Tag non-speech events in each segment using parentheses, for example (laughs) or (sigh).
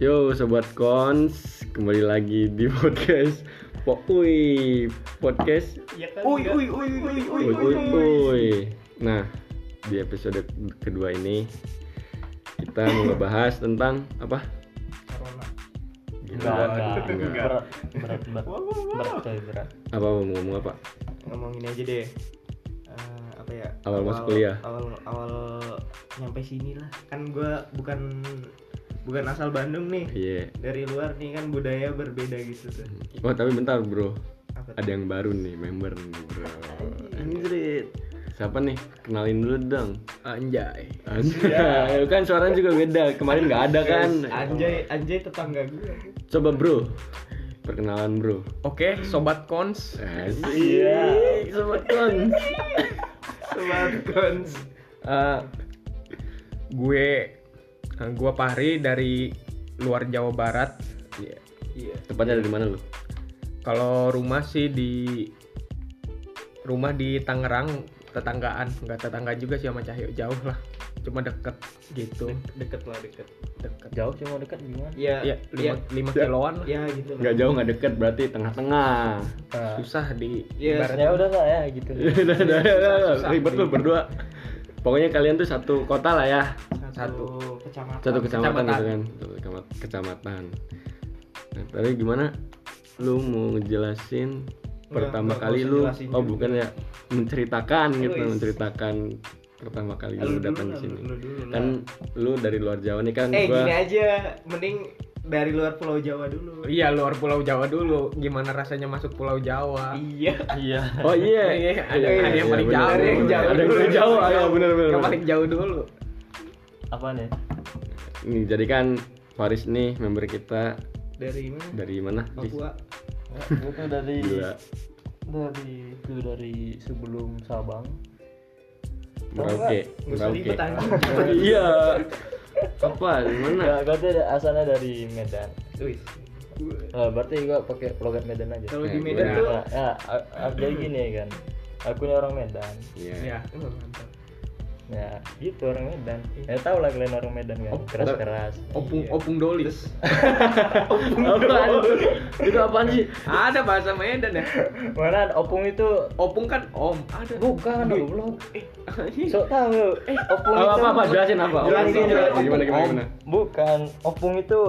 Yo sobat kons, kembali lagi di podcast Poi podcast Ya kan Uy, enggak? uy, uy, uy, uy, Uy Uy Uy. Nah di episode kedua ini kita mau ngebahas tentang apa? Corona. Gila. Enggak, enggak, Enggak. berat, berat, berat, berat, coy, berat. Apa mau ngomong apa? Ngomongin aja deh. Eh, apa ya? Awal masuk kuliah. Awal awal nyampe sini lah. Kan gua bukan bukan asal Bandung nih. Iya. Dari luar nih kan budaya berbeda gitu tuh. Oh tapi bentar bro, Apa tuh? ada yang baru nih member nih bro. Anjrit. Siapa nih? Kenalin dulu dong. Anjay. Anjay, kan suaranya juga beda. Kemarin nggak ada kan? (laughs) Anjay, anjay tetangga gua. Coba bro, perkenalan bro. Oke, sobat kons. Asik, sobat kons. (laughs) Sobat Kons. Eh, gue, eh, gue Pahri dari luar Jawa Barat. Iya. Iya. Tepatnya dari mana lu? Kalau rumah sih di rumah di Tangerang, tetanggaan. Enggak tetangga juga sih sama Cahyo, jauh lah. Cuma deket gitu. Deket lah deket. Deket. jauh cuma dekat gimana Iya. Ya, Iya. 5, kiloan lah. Ya gitu lah. Nggak jauh nggak deket berarti tengah-tengah. Nah, Susah di Iya. ibaratnya. ya udah lah ya gitu Udah, udah, udah. Ribet lu berdua. Pokoknya kalian tuh satu kota lah ya. Satu kecamatan. Satu kecamatan, Kecamatan. gitu kan. Satu kecamat- kecamatan. Nah, tadi gimana? Lu mau ngejelasin Nggak, pertama nggak kali lu oh juga. bukan ya menceritakan gitu Wis. menceritakan pertama kali Lu lu datang ke sini kan lu dari luar Jawa nih kan Eh gua gini aja, mending dari luar Pulau Jawa dulu. Iya, luar Pulau Jawa dulu. Gimana rasanya masuk Pulau Jawa? Iya. iya oh iya Iya, ada- Iya, ada yang iya, paling jauh. Ada yang jauh ada yang dulu. paling jauh benar Yang paling jauh dulu. Apa nih nih jadi kan Faris nih member kita Dari mana? dari mana? Papua. gue tuh dari Gila. dari itu dari sebelum Sabang Merauke anjing. (laughs) iya apa di mana Enggak, gue tuh asalnya dari Medan Wis. nah, berarti gue pakai logat Medan aja Kalau Eh, di Medan gua- tuh nah, ya, jadi gini ya kan aku ini orang Medan iya Iya. Oh, mantap. Ya gitu orang Medan. Ya tau lah kalian orang Medan kan keras keras Opung Iya. opung doli. (laughs) apaan? itu apaan sih? (laughs) Ada bahasa Medan ya. mana opung itu? Opung kan om. Ada. bukan Eh, so tahu. Eh opung apa itu apa apa jelasin apa? Jelasin, Opung, gimana gimana bukan opung itu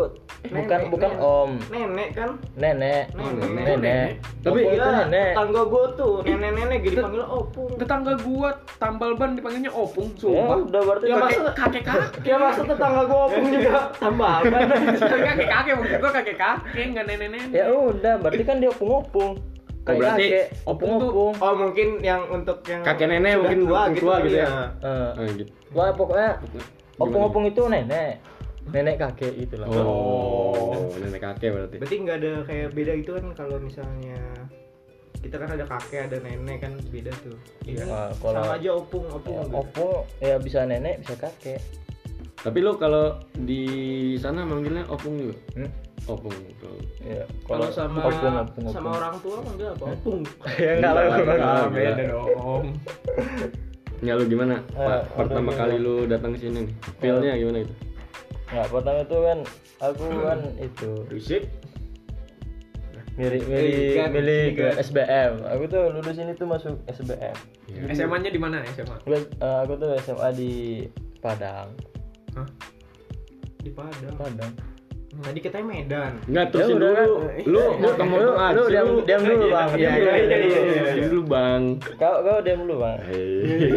bukan Nenek, bukan nenek. om Nenek kan? nenek Nenek. nenek, Nenek. Tapi Opung itu Iya, nenek tetangga gua tuh nenek-nenek gitu dipanggil opung. tetangga gua tambal ban dipanggilnya opung, ya sumpah. udah berarti Ya, masa- kakek kakek. Ya masa tetangga gua opung juga tambah (laughs) apa? kakek kakek mungkin gua kakek kakek nggak nenek nenek. ya udah berarti kan dia opung opung Oh, berarti opung tuh- opung Oh mungkin yang untuk yang Kakek nenek mungkin tua opung gitu, gitu ya. Eh, Ah, gitu wah pokoknya Gimana? opung opung itu nenek nenek kakek itu lah oh nenek kakek berarti Berarti nggak ada kayak beda itu kan kalau misalnya kita kan ada kakek ada nenek kan beda tuh. Ini Nah, kalau- sama aja opung opung. Ya, gitu. opung ya bisa nenek bisa kakek tapi lu kalau di sana manggilnya opung juga Hmm? opung tuh ya Kalau sama opung opung sama opung. orang tua manggil apa? Opung. (laughs) ya enggak lah Enggak, beda dong. (laughs) Ya lu gimana? Eh, Pak, pertama kali lu datang ke sini nih. Feel-nya gimana itu? Nggak, pertama itu kan aku kan itu Berisik. milih milih kan, milih ke kan. SBM aku tuh lulus ini tuh masuk SBM SMA-nya di mana SMA? Eh, aku tuh SMA di Padang Hah? Di Padang. Padang Tadi katanya Medan. Enggak Ya terusin udah dulu. kan. Lu Eh, lu kamu lu- lu diam diam dulu bang Iya, diam iya, dulu iya, diam iya, dulu. iya, Bang. kau kau diam dulu bang Hei.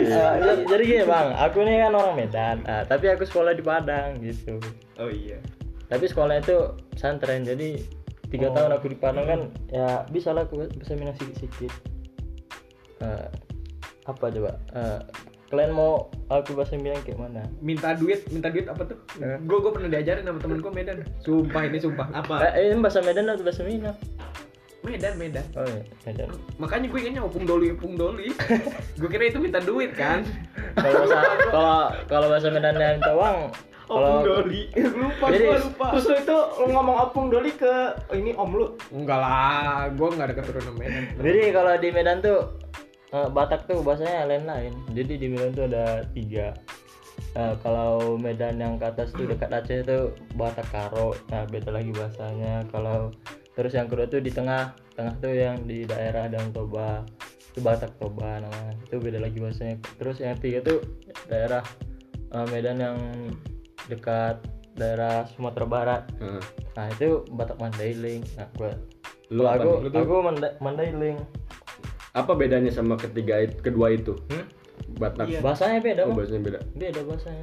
Eh, jadi, gini bang aku ini kan orang Medan Ah, tapi aku sekolah di Padang gitu Oh iya. tapi sekolahnya itu pesantren jadi tiga Oh. tahun aku di Padang kan ya bisa lah aku bisa minum sedikit sedikit apa coba Eh, kalian mau aku bahasa Minang kayak mana Minta duit, minta duit apa tuh? Eh. Gua gua pernah diajarin sama temen gua Medan. Sumpah ini sumpah. Apa? eh, ini bahasa Medan atau bahasa Minang Medan, Medan. oh iya Medan Makanya gue ingatnya opung doli, opung doli. (laughs) gue kira itu minta duit kan. kalau bahasa kalau kalau bahasa Medan yang minta uang kalau Opung Doli. (laughs) lupa Jadi- gua lupa. Terus lu itu lu ngomong Opung Doli ke oh, ini om lu. Enggak lah, gue nggak ada keturunan Medan. jadi kalau di Medan tuh eh, Batak tuh bahasanya lain-lain jadi di Medan tuh ada tiga Nah, kalau Medan yang ke atas tuh dekat Aceh itu Batak Karo. Nah, beda lagi bahasanya. Kalau terus yang kedua tuh di tengah, tengah tuh yang di daerah Danau Toba. Itu Batak Toba namanya. Itu beda lagi bahasanya. Terus yang ketiga tuh daerah eh, Medan yang dekat daerah Sumatera Barat. Heeh. Nah, itu Batak Mandailing. Nah, gua Lu aku, nih? aku Manda- Mandailing. Apa bedanya sama ketiga kedua itu? Hmm? Batak. Iya. Bahasanya beda, Oh, bahasanya beda. beda bahasanya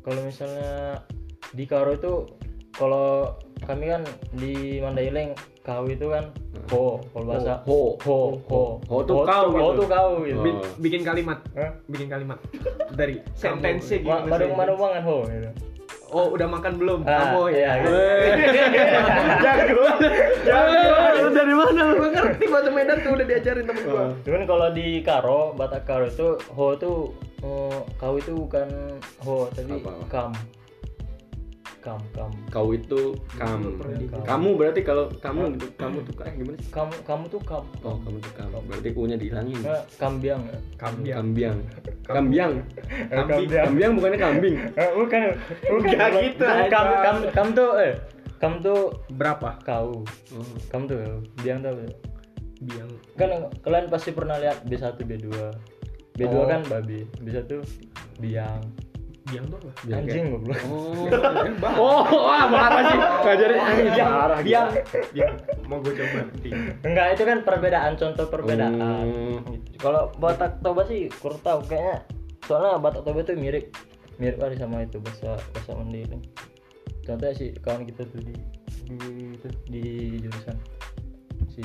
kalau misalnya di Karo itu kalau kami kan di Mandailing kau itu kan ho kalau bahasa Ho. ho ho Ho tuh kau ho gitu. tuh kau gitu Oh. Bi- bikin kalimat bikin kalimat dari Sentensi? Madung madung banget ho gitu. Oh udah makan belum? Ah, kamu ya iya, (laughs) jago. Lu dari mana? gue ngerti bahasa Medan tuh udah diajarin temen gue cuman kalau di Karo Batak Karo itu ho tuh eh, kau itu bukan ho tapi apa? kam kam kam Kau itu kam. Di- Kamu berarti kalau kamu gitu, kamu tuh eh gimana sih? kamu kamu tuh kam Oh, kamu tuh kam. Berarti u-nya dihilangin. Nah, kambiang Kambiang. Kambiang. Kambiang. Kambiang. Kambiang bukannya kambing. Eh, bukan bukan gitu, kam kam kam tuh eh kam tuh berapa kau Oh. kam tuh biang tuh biang kan kalian pasti pernah lihat B1 B2 B2 Oh. kan babi B1 biang biang tuh apa Biang anjing goblok. Oh, oh, wah, parah sih. Ngajarin anjing. biang biang mau gue coba nanti. Enggak itu kan perbedaan contoh perbedaan. Hmm. Gitu. kalau Batak Toba sih kurang tahu kayaknya. Soalnya Batak Toba tuh mirip mirip kali sama itu bahasa bahasa Mandailing contohnya sih kawan kita tuh di di itu di jurusan si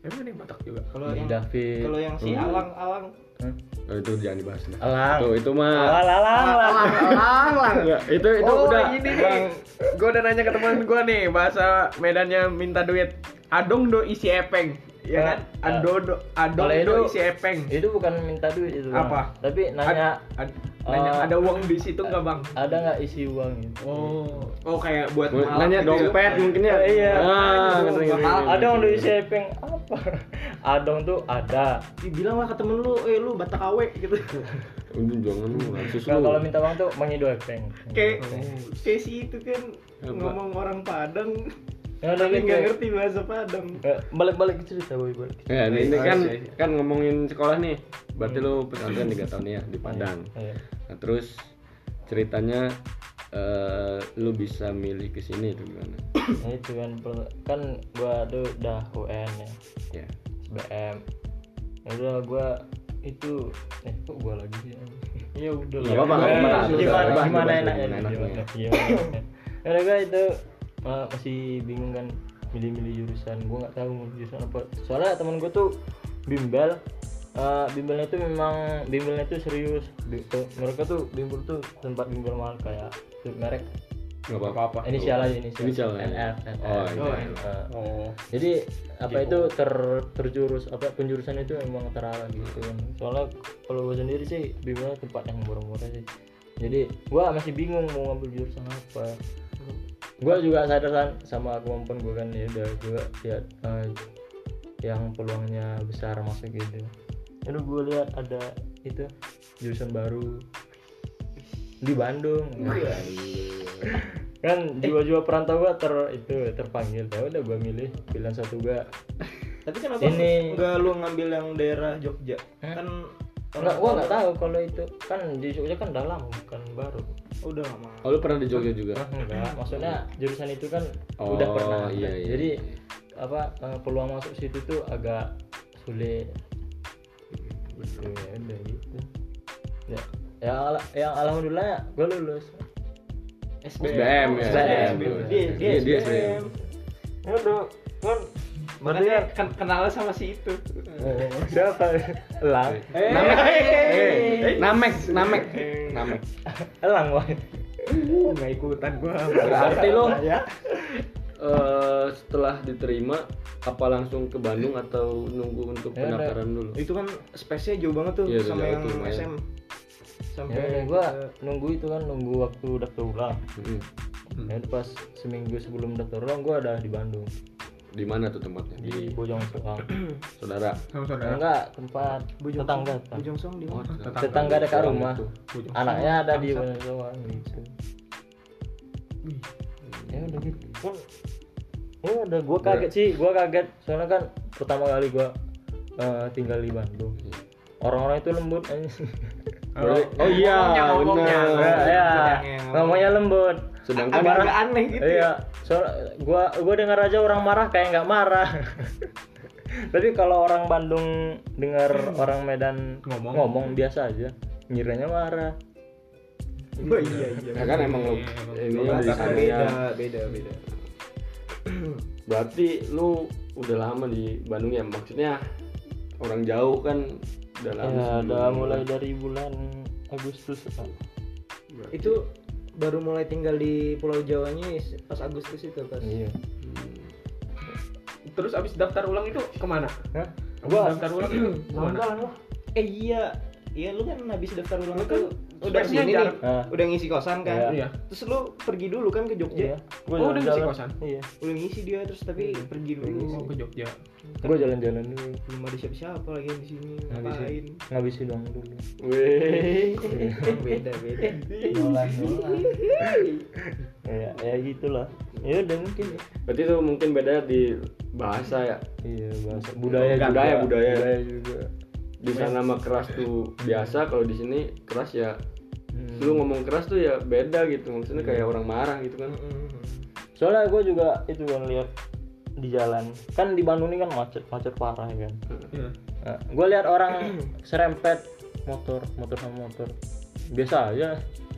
emang ada yang Batak juga? Kalau yang David. kalau yang si Hmm. Alang Alang Hah? Oh, itu jangan dibahas dah. Alang. Tuh, itu mah. Alang alang alang. Enggak, itu itu oh udah ini nih. Gue udah nanya ke teman gue nih bahasa Medannya minta duit. Adong do isi epeng ya kan Ah, ado do adong Kalau do itu- isi epeng itu bukan minta duit itu Bang. Apa? tapi nanya Ad- nanya Eh, ada uang di situ nggak bang ada nggak isi uang gitu oh oh kayak buat malam nanya gitu ya? dompet mungkin ya. Iya. Ah, ngerti. adong tuh isi epeng apa (laughs) adong tuh ada bilang lah ke temen lu eh lu Batak Awe gitu (laughs) Udah jangan lu Nah, lu. kalau minta uang tuh mengido epeng kayak Oh. kayak si itu kan Apa? ngomong orang Padang Ya, udah tapi gitu. nggak ngerti bahasa Padang Eh, balik-balik ke cerita boy balik Ya, ini, ini Oh, kan iya, iya. kan ngomongin sekolah nih. Berarti lu pesantren 3 tahun ya di Padang. Iya. Nah, terus ceritanya eh lu bisa milih ke sini itu gimana? Nah, itu kan kan gua tuh udah UN ya Ya. SBM ya udah gua itu eh kok gua lagi sih ya udah apa-apa, nggak apa-apa. gimana gimana, gimana enaknya. gimana gimana ya udah gua itu eh, masih bingung kan milih-milih jurusan. Gua nggak tahu mau jurusan apa. Soalnya temen gua tuh bimbel. Eh, bimbelnya itu memang bimbelnya itu serius. Bi- tuh, mereka tuh bimbel tuh tempat bimbel mahal kayak tuh, merek. Enggak apa-apa. inisial aja inisial, Inisial ya. NF, NF. Oh, Oh. Eh, oh. Jadi apa itu ter terjurus apa penjurusan itu memang terarah gitu. Kan soalnya kalau gue sendiri sih bimbelnya tempat yang murah-murah sih. Jadi gua masih bingung mau ngambil jurusan apa gua juga sadar kan sama kemampuan gua kan ya udah gua lihat eh, yang peluangnya besar masuk gitu. Aduh gue lihat ada itu. Jurusan baru. Di Bandung. (laughs) Kan jiwa-jiwa perantau gua ter itu terpanggil. Ya udah gua milih pilihan satu gua. Tapi kenapa Ini- nggak lu ngambil yang daerah Jogja? Hah? kan Enggak, gua nggak tahu kalau itu. Kan di Jogja kan dalam bukan baru. Oh, udah lama Oh, lu pernah di Jogja juga? Nah, enggak, maksudnya jurusan itu kan Oh, udah pernah. iya, iya. Jadi apa eh, peluang masuk situ tuh agak sulit. Gitu ya udah gitu. Ya, ya, yang alhamdulillah gua lulus. SBM ya. SBM. dia dia Iya, dia SBM Ya udah, kan makanya kan kenal sama si itu Oh, siapa? Elang. Namek. Eh, Namek, Namek. Namek. Elang, boy. Uh, nggak ikutan gua Berarti lo (laughs) Ya. eh, setelah diterima apa langsung ke Bandung atau nunggu untuk Ya, pendaftaran dulu? itu kan space-nya jauh banget tuh Iya, sama yang. SM Ya sampai udah, gua nunggu itu kan nunggu waktu daftar ulang. Mm. Ya udah pas seminggu sebelum daftar ulang gua ada di Bandung. Di mana tuh tempatnya? Di di Bojong Soang (clears throat) saudara. Sama saudara. Enggak tempat Bujong tetangga. Di mana? tetangga. tetangga dekat rumah. Bojong anaknya ada di Bangsat. Bojong Soang gitu ya udah gitu. Kan ya udah gue kaget sih gue kaget. Soalnya kan pertama kali gue eh, tinggal di Bandung. Orang-orang itu lembut. (laughs) Boleh- oh iya ngomongnya, bener. ya, ya. ngomongnya. ngomongnya lembut sedangkan Agak-agak aneh gitu. iya soal gua gua dengar aja orang marah kayak nggak marah (laughs) tapi kalau orang Bandung dengar orang Medan Ngomong. ngomong biasa aja ngiranya marah Oh iya iya. ya kan emang lu Iya, Lu beda, ya. beda, beda. berarti lu udah lama di Bandung ya maksudnya orang jauh kan udah lama ya udah mulai dari bulan Agustus. Berarti- Itu baru mulai tinggal di Pulau Jawanya pas Agustus itu pas. iya Hmm. terus abis daftar ulang itu ke mana Hah? abis daftar ulang itu (clears throat) ke mana Eh iya, iya lu kan habis daftar ulang Lu itu kan udah jarang. nih, Ah. udah ngisi kosan kan. iya Terus lu pergi dulu kan ke iya Jogja. gua Oh, udah ngisi kosan? iya Udah ngisi dia terus tapi pergi dulu. oh ke Jogja gua jalan-jalan dulu Belum ada siapa-siapa lagi di sini ngabisin ngapain. ngabisin uang dulu Weh. beda beda. dolan dolan ya ya gitulah ya udah mungkin berarti itu mungkin beda di bahasa ya iya bahasa budaya Budaya, juga. budaya. budaya juga di sana mah keras tuh biasa kalau di sini keras ya Hmm. lu ngomong keras tuh ya beda gitu. Maksudnya kayak orang marah gitu kan. Soalnya gue juga itu kan lihat di jalan. Kan di Bandung ini kan macet macet parah ya kan. Iya. nah, gue lihat orang (coughs) serempet motor motor sama motor. Biasa aja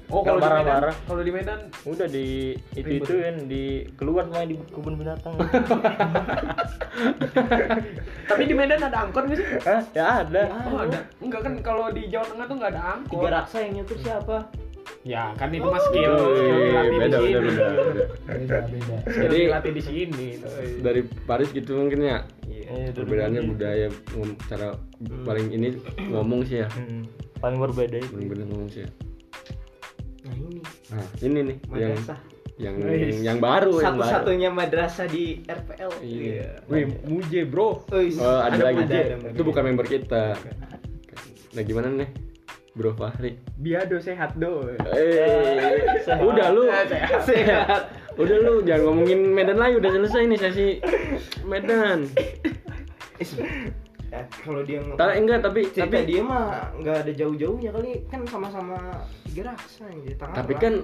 oh kalau di Medan. kalau di Medan udah di itu itu kan di keluar semuanya di kebun binatang. (laughs) Tapi di Medan ada angkot nggak sih? Hah? ya ada. Oh ada. Enggak kan kalau di Jawa Tengah tuh nggak ada angkot. Tiga raksa yang nyetir siapa? ya kan itu mas skill. Wih, skill beda beda beda. Beda. beda. Jadi- dilatih di sini dari Paris gitu mungkin ya? Iya, dari perbedaannya Bandung. budaya cara paling ini ngomong sih ya. Hmm, paling berbeda itu. Paling bener ngomong sih ya. Nah ini nah ini nih yang madrasah. yang yang baru yang baru. Satu-satunya madrasah di RPL. Iya. Wih, muje bro. Oh ada, lagi. Ada, ada, itu bukan member kita. Nah gimana nih Bro Fahri? Biado sehat do. Eh udah lu. Sehat. udah lu jangan ngomongin Medan lagi. Udah selesai nih sesi Medan Ya, kalau dia nge- Ta- enggak tapi cerita tapi dia mah nggak ada jauh-jauhnya kali. Kan sama-sama tiga raksa yang tangan tapi kan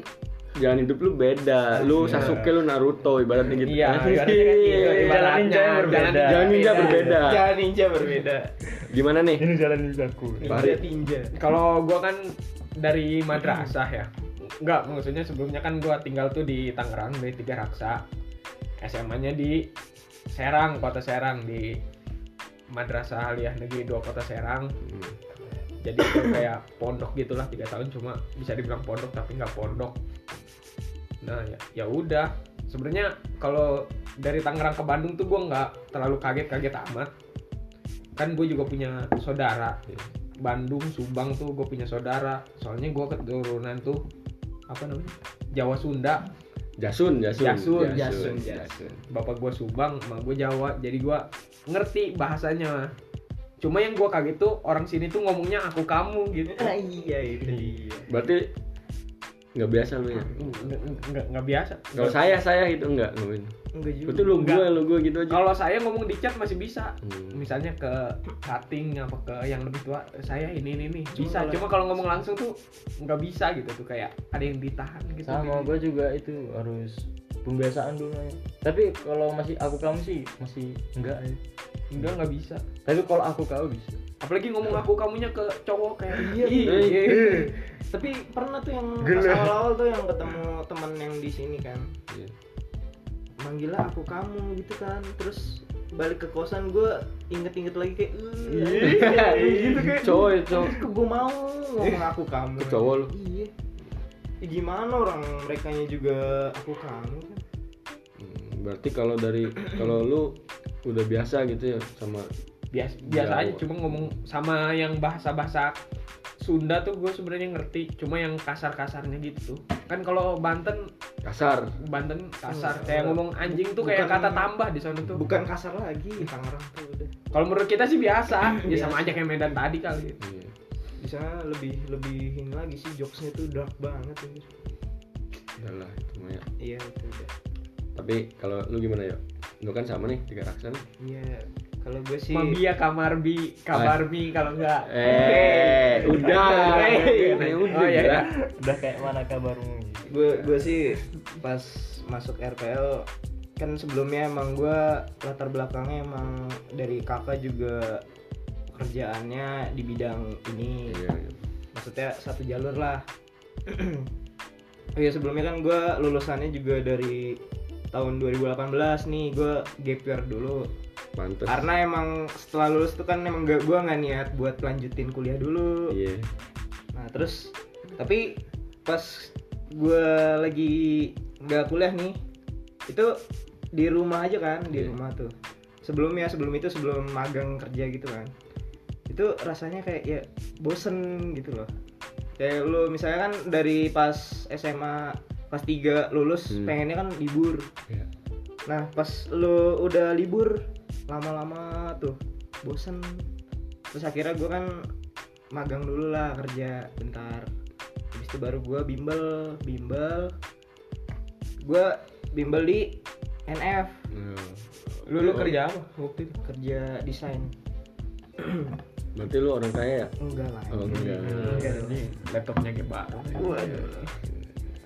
jalan hidup lu beda. Lu Sasuke lu Naruto ibaratnya gitu. Iya, Anjing. ibaratnya kan gitu. Jalan ninja berbeda. jalan- ninja berbeda. jalan ninja berbeda. Gimana nih? Ini jalan ninjaku ninja tinja. Kalau gua kan dari madrasah ya. Enggak maksudnya sebelumnya kan gua tinggal tuh di Tangerang dari tiga raksa. SMA nya di Serang kota Serang di Madrasah Aliyah Negeri 2 Kota Serang. Hmm. jadi itu kayak pondok gitulah tiga tahun cuma bisa dibilang pondok tapi nggak pondok. Nah ya ya udah. Sebenarnya kalau dari Tangerang ke Bandung tuh gua nggak terlalu kaget-kaget amat. Kan gue juga punya saudara. Bandung Subang tuh gue punya saudara. Soalnya gue keturunan tuh apa namanya Jawa Sunda Jasun, Jasun, Jasun, Jasun, Jasun. bapak gue Subang emak gue Jawa jadi gue ngerti bahasanya. Cuma yang gue kaget tuh orang sini tuh ngomongnya aku kamu gitu. Ah, iya itu dia Berarti nggak biasa lu ya? nggak nggak- nggak biasa Kalau saya saya gitu enggak ngomongin. enggak juga Itu lu Enggak. gue lu gue gitu aja. kalau saya ngomong di chat masih bisa Hmm. misalnya ke cutting apa ke yang lebih tua saya ini ini nih bisa cuma kalau ngomong langsung tuh nggak bisa gitu tuh kayak ada yang ditahan gitu sama gue juga itu harus pembiasaan dulu ya. tapi kalau masih aku kamu sih masih enggak ya. enggak nggak bisa tapi kalau aku kau bisa apalagi ngomong aku kamunya ke cowok kayak Iya, "Ih, iya. iya." tapi pernah tuh yang pas awal-awal tuh yang ketemu teman yang di sini kan Iya. aku kamu gitu kan terus balik ke kosan gue inget-inget lagi kayak Iya. "Eh, gitu kayak Cowok ya, cowok. gue mau ngomong aku kamu Ke cowok lu? iya Ya gimana orang mereka juga aku kamu kan Hmm, Berarti kalau dari kalau lu udah biasa gitu ya sama biasa biasa Jawa. aja cuma ngomong sama yang bahasa bahasa Sunda tuh gue sebenarnya ngerti cuma yang kasar-kasarnya gitu tuh kan kalau Banten kasar Banten kasar Hmm. kayak ngomong anjing tuh kayak Bukan- kata tambah di sana tuh bukan kasar lagi Tangerang tuh udah kalau menurut kita sih biasa (laughs) ya sama Biasa. aja kayak Medan tadi kali Iya. di sana lebih lebih ini lagi sih jokesnya tuh dark banget anjir. Udah lah itu mah ya. iya itu udah tapi kalau lu gimana ya lu kan sama nih tiga raksa nih iya kalau gue sih Mabia kamar bi kabar bi kalau enggak eh udah Eh, Eh, oh, udah iya, gila. iya. udah kayak mana kabarmu gue gue sih pas masuk RPL kan sebelumnya emang gue latar belakangnya emang dari kakak juga kerjaannya di bidang ini. Iya, iya. maksudnya satu jalur lah. (clears throat) Oh iya sebelumnya kan gue lulusannya juga dari tahun 2018 nih. Gue gap year dulu pantes. Karena emang setelah lulus tuh kan emang gak gue nggak niat buat lanjutin kuliah dulu. Iya. Nah terus tapi pas gue lagi nggak kuliah nih itu di rumah aja kan di Iya. rumah tuh. Sebelumnya sebelum itu sebelum magang kerja gitu kan. Itu rasanya kayak ya bosen gitu loh. Kayak lu misalnya kan dari pas SMA pas 3 lulus Hmm. pengennya kan libur. Iya. nah pas lu udah libur lama-lama tuh bosen. Terus akhirnya gue kan magang dulu lah kerja bentar. Habis itu baru gue bimbel bimbel. Gue bimbel di NF Nah, lu lu kerja apa waktu itu? Kerja desain. (clears throat) Berarti lu orang kaya ya? Enggak lah. Oh, enggak. Enggak. Ini laptopnya kayak baru. Waduh.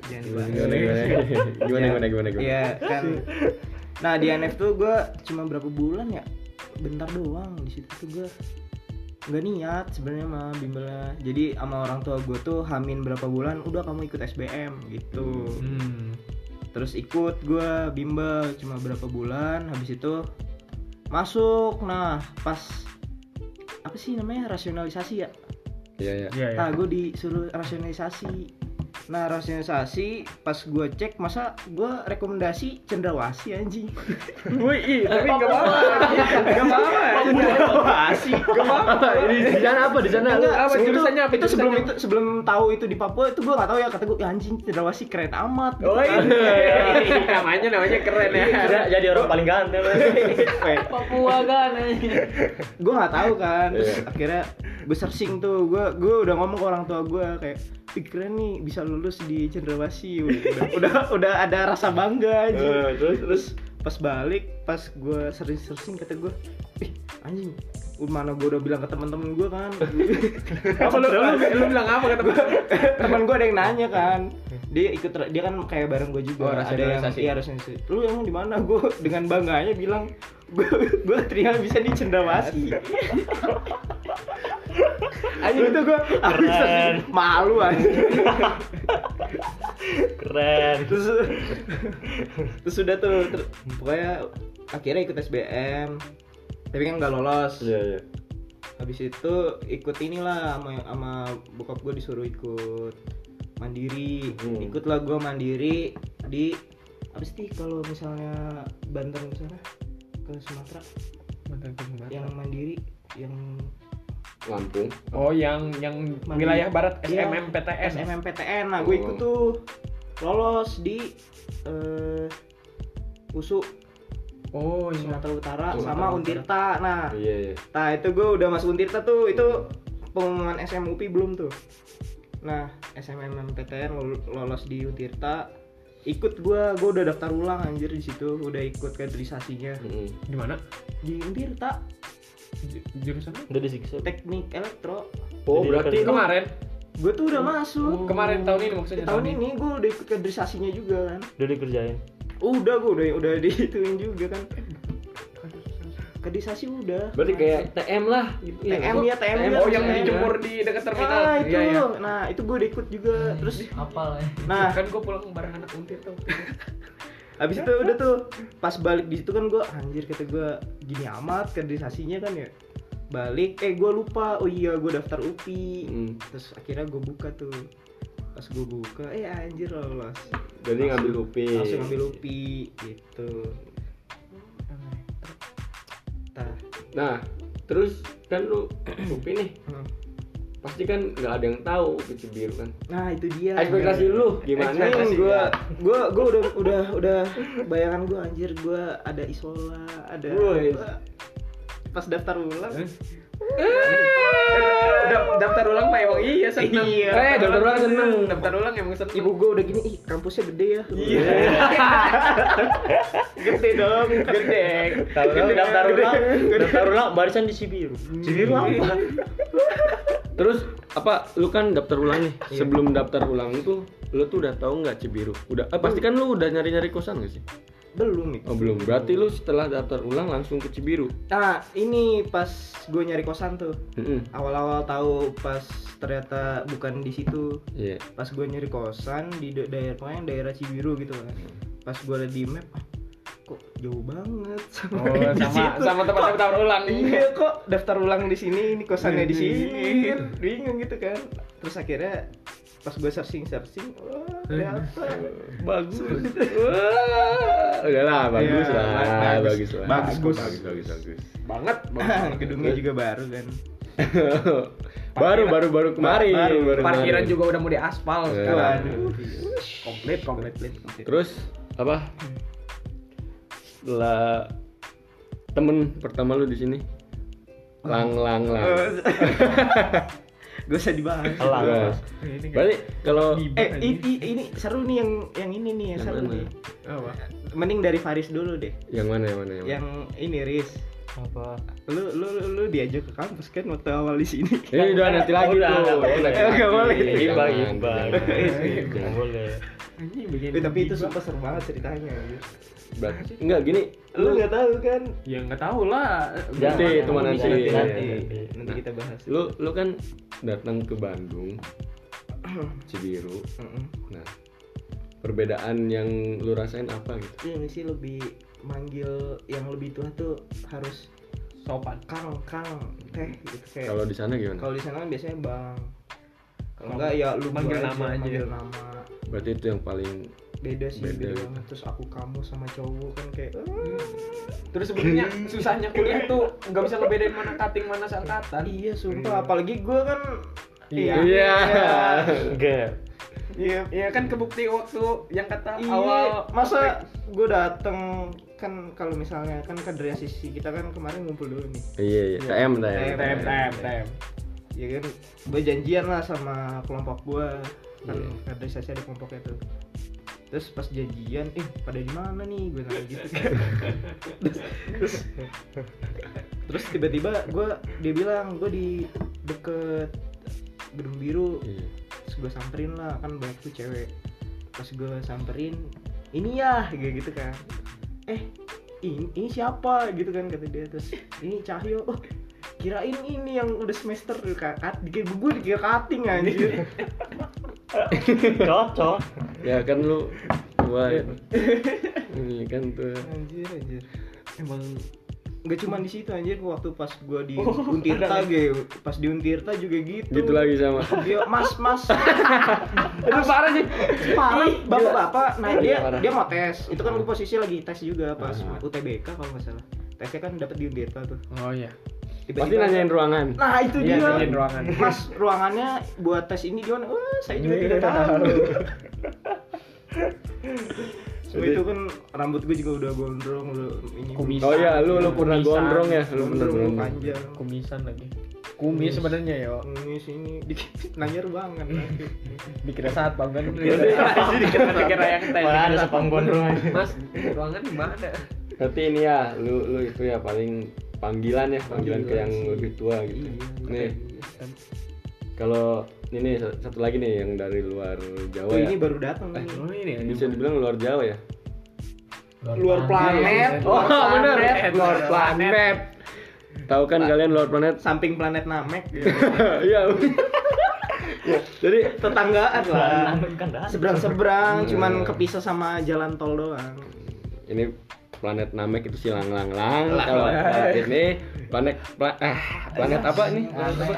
jangan gimana dibahas. gimana gimana gimana gimana gimana? Iya kan. (laughs) Nah di NF tuh gue cuma berapa bulan ya? Bentar doang di situ tuh gue nggak niat sebenarnya mah bimbelnya. Jadi sama orang tua gue tuh hamin berapa bulan, udah kamu ikut SBM gitu. hmm. Terus ikut gue bimbel cuma berapa bulan, habis itu masuk. Nah pas apa sih namanya rasionalisasi ya? iya iya iya ya Nah, gue disuruh rasionalisasi. Nah, rasionalisasi pas gue cek masa gue rekomendasi cendrawasi anjing. (laughs) Wih, tapi gak apa-apa. Gak apa-apa. Cendrawasi. Gak apa-apa. ini di sana apa di sana Enggak, apa, itu- jurusannya apa, Itu sebelum itu sebelum tahu itu di Papua itu gue gak tahu ya kata gue ya anjing cendrawasi keren amat. gitu Oh kan. (laughs) iya, namanya namanya keren ya. Jadi orang paling ganteng (laughs) Papua kan gue nggak tahu kan terus Iya. akhirnya gue searching tuh gue gue udah ngomong ke orang tua gue kayak pikiran nih bisa lulus di cendrawasi udah udah udah ada rasa bangga aja Eh, terus terus? Pas balik pas gue searching kata gue ih anjing mana gue udah bilang ke teman-teman gue kan? (laughs) Apa lu, lu, lu bilang apa kata gue? teman gue ada yang nanya kan. Dia ikut dia kan kayak bareng gue juga. Oh, ada yang iya lu emang di mana? Gue dengan bangganya bilang gue ternyata bisa di cendrawasi Anjing itu gue Keren. malu anjing. Keren. Terus terus sudah tuh ter- pokoknya akhirnya ikut SBM tapi kan nggak lolos. Iya iya. Habis itu ikut inilah sama sama bokap gue disuruh ikut mandiri. Hmm. ikutlah gue mandiri di apa sih kalau misalnya Banten ke sana ke Sumatera yang mandiri yang Lampung Oh, yang yang Mandiri. wilayah barat Iya, SMMPTN. SMMPTN nah gue ikut Oh. tuh lolos di eh USU Oh, iya. Sumatera Utara Sumatera sama Utara. Untirta nah iya iya Nah itu gue udah masuk Untirta tuh itu pengumuman SMUP belum tuh. Nah SMMPTN lol- lolos di Untirta ikut gue gue udah daftar ulang anjir di situ. Udah ikut kaderisasinya. Di mana? di Untirta Ju- Jurusannya? Udah disiksa. Teknik elektro. Oh Jadi berarti Kemarin. gue tuh udah masuk. Kemarin tahun ini maksudnya tahun ini? gue udah ikut kaderisasinya juga kan. Udah dikerjain? Udah gue udah udah dihituin juga kan kaderisasi udah. Berarti kayak TM lah gitu TM ya TM ya Oh, yang TM. dijemur di dekat terminal. ah itu. Iya, iya. nah itu gue ikut juga. Terus Apa lah nah. Kan gue pulang bareng anak untir tuh. (laughs) Habis itu udah tuh pas balik di situ kan gue anjir kata gue gini amat kaderisasinya kan ya. Balik eh gue lupa. Oh iya gue daftar UPI Mm. terus akhirnya gue buka tuh. Pas gue buka eh anjir lolos. Jadi ngambil UPI langsung ngambil UPI gitu Tah. nah terus kan lu (clears throat) UPI nih Hmm. pasti kan nggak ada yang tahu ke Cibiru kan Nah itu dia. ekspektasi lu gimana Ekspektasi gua, gua, gua udah, udah, udah bayangan gua anjir gua ada isola, ada. Woi. Pas daftar ulang, Da- daftar ulang mah emang iya seneng. Iya. Eh, daftar ulang seneng. Daftar ulang emang seneng. ibu gua udah gini, ih kampusnya gede ya. Iya. (laughs) gede dong, gede. Gede, daftar gede. ulang, daftar ulang barisan di Sibiru. Sibiru apa? terus apa lu kan daftar ulang nih sebelum daftar ulang itu lu tuh udah tahu nggak Cibiru udah eh, pasti kan lu udah nyari nyari kosan gak sih Belum itu. oh belum berarti lu setelah daftar ulang langsung ke Cibiru Nah, ini pas gue nyari kosan tuh. Mm-mm. Awal-awal tahu pas ternyata bukan di situ. iya Pas gue nyari kosan di da- daerah pokoknya daerah Cibiru gitu kan. Pas gue liat di map, ah, kok jauh banget sama Oh, di sama situ. sama tempat daftar ulang. (laughs) Iya kok daftar ulang di sini, ini kosannya di sini, kan bingung gitu kan. Terus akhirnya pas gue searching searching, wah ternyata (laughs) bagus wah udah lah bagus Iya, lah bagus. bagus lah Bagus, bagus bagus. bagus bagus, bagus. Banget, banget. (laughs) gedungnya juga baru kan. (laughs) baru baru baru kemarin Baru, baru Parkiran kemarin. juga udah mau diaspal Iya. sekarang. Waduh. Komplit, komplit. terus apa setelah temen pertama lu di sini lang lang lang Gak usah dibahas. Elang. Terus, berarti kalau Eh, ini, ini seru nih yang yang ini nih yang Yang seru mana? nih. Apa? Mending dari Faris dulu deh. yang mana yang mana yang mana? Yang ini Riz. Apa? Lu lu lu, lu diajak ke kampus kan waktu awal di sini. (laughs) Ini udah nanti lagi Udah, tuh. nggak boleh. Nanti Eh, nggak boleh. Eh, tapi itu sumpah seru banget ceritanya. enggak gini. Lu nggak tahu kan? Ya nggak tahu lah. Nanti, mana Nanti, nanti. nanti, nanti, Nanti. nanti kita bahas. Lu lu kan datang ke Bandung (clears throat) Cibiru. Heeh. Nah, perbedaan yang lu rasain apa gitu? Ini sih lebih manggil yang lebih tua tuh harus sopan. kang kang teh gitu kayak. Kalau di sana gimana? Kalau di sana kan biasanya bang. Kalau enggak ya lu manggil nama aja. Manggil nama. Berarti itu yang paling Beda sih, Beda beda, gitu. banget. Terus aku kamu sama cowok kan kayak "Ah." Terus sebenarnya susahnya kuliah tuh nggak bisa ngebedain mana cutting mana sangkatan. Iya sumpah, apalagi gue kan Iya. Iya. Enggak. Iya, Iya kan kebukti waktu yang kata iya. awal masa gue dateng kan kalau misalnya kan kaderisasi kita kan kemarin ngumpul dulu nih. Iya iya. TM TM. TM, tem tem tem. Ya kan, gue janjian lah sama kelompok gue. Kan Iya. kaderisasi ada kelompoknya tuh. Terus pas janjian, eh pada di mana nih? Gue nanya gitu kan. (laughs) terus, terus tiba-tiba gue dia bilang gue di deket gedung biru Iya. terus gue samperin lah kan banyak tuh cewek pas gue samperin ini ya kayak gitu kan eh ini, ini siapa gitu kan kata dia terus ini Cahyo oh kirain ini yang udah semester kat dikira gue dikira cutting anjir Cocok. Ya kan lu gua ini kan tuh. Anjir anjir. Emang nggak cuma di situ anjir. Waktu pas gue di (laughs) Oh, Untirta gitu pas di Untirta juga gitu. Gitu lagi sama. Dia mas mas. (laughs) Itu parah sih. parah. Bapak-bapak nah dia parah. dia mau tes. Itu kan gue posisi lagi tes juga pas Ah. UTBK kalau nggak salah. Tesnya kan dapat di Untirta tuh. Oh iya. Pasti nanyain ruangan nah itu Iya, dia nanyain ruangan. mas ruangannya buat tes ini gimana wah saya juga tidak tahu (laughs) So, itu kan rambut gue juga udah gondrong udah ini Kumis. oh iya lu lu pernah Kumisan. gondrong ya lu pernah gondrong gondrong panjang Kumisan lagi. Kumis sebenarnya yo. ini sini dikit nanya ruangan nanti Dikira saat bang kan. Iya. (laughs) Dikira dikira yang tes. Malah ada sepang gondrong. Mas, ruangan di mana? berarti ini ya lu lu itu ya paling panggilan ya panggilan ke yang sih. lebih tua gitu. Iya, nih kalau ini satu lagi nih yang dari luar Jawa oh, ya. ini baru datang. Nih Oh ini ya. bisa dibilang luar Jawa ya? Luar planet. oh bener. planet. luar planet. tahu kan kalian luar planet? Samping planet Namek gitu. (laughs) iya. Ya, (laughs) jadi tetanggaan lah. Kan seberang seberang Hmm. cuman kepisah sama jalan tol doang. Ini planet Namek itu si lang lang lang kalau kalau ini planet pla- ah, planet apa nih planet apa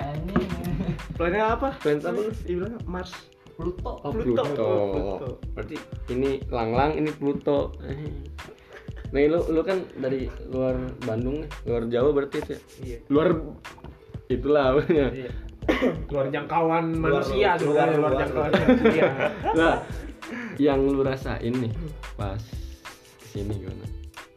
planet apa planet apa lu? dibilang Mars Pluto. Oh, Pluto. Pluto. Oh, Pluto. Berarti ini lang-lang, ini Pluto. Nih lu lu kan dari luar Bandung nih, luar Jawa berarti itu ya? iya Luar itulah apanya. Iya. luar jangkauan Luar- manusia luar- sebenarnya luar luar. jangkauan manusia Lah, yang lu rasain nih pas ke sini gimana?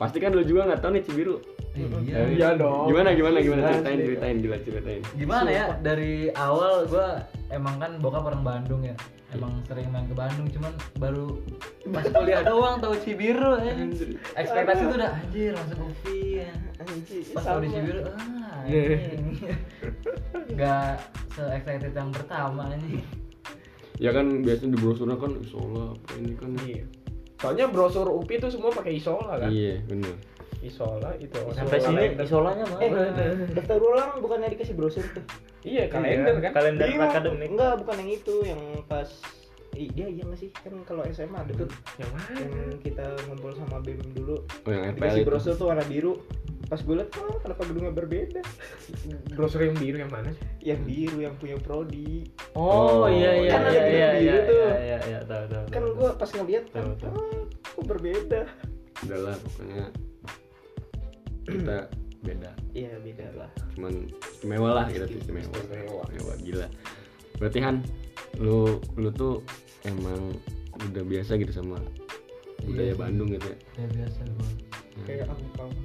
Pasti kan lu juga nggak tahu nih Cibiru. Iya. iya dong Gimana gimana gimana Jelas ceritain deh. ceritain gila ceritain. gimana ya dari awal gua emang kan bokap orang Bandung ya emang sering main ke Bandung cuman baru pas kuliah doang tahu Cibiru eh. ekspektasi tuh udah anjir masuk UPI ya. Anjir, pas tahu di. Cibiru ah anjing nggak se excited yang pertama anjing Ya kan biasanya di brosurnya kan isola apa ini kan. iya soalnya brosur UPI tuh semua pakai isola kan Iya, bener. isola itu Sampai sini kalender. isolanya Eh, mana? daftar ulang bukannya dikasih brosur tuh? iya kalender kan Kalender Bingung. akademik. Enggak, bukan yang itu, yang pas dia iya nggak sih? Kan kalau SMA ada tuh yang mana yang kita ngumpul sama BEM dulu Oh yang FPL dikasih itu. brosur tuh warna biru. Pas gue liat, oh kenapa gedungnya berbeda? brosur yang biru yang mana sih Yang biru yang punya prodi. Oh, Oh, iya iya kan ada iya iya biru iya tuh. iya iya iya tahu tahu. Kan tahu. gue pas ngeliat kan, Tahu, tahu. oh, kok berbeda? Udahlah pokoknya kita beda. Iya beda lah. Cuman istimewa lah kita tuh istimewa. Istimewa. Gila. Berarti Han, lu lu tuh emang udah biasa gitu sama budaya Iya. Bandung gitu ya. ya biasa gua Kayak aku kamu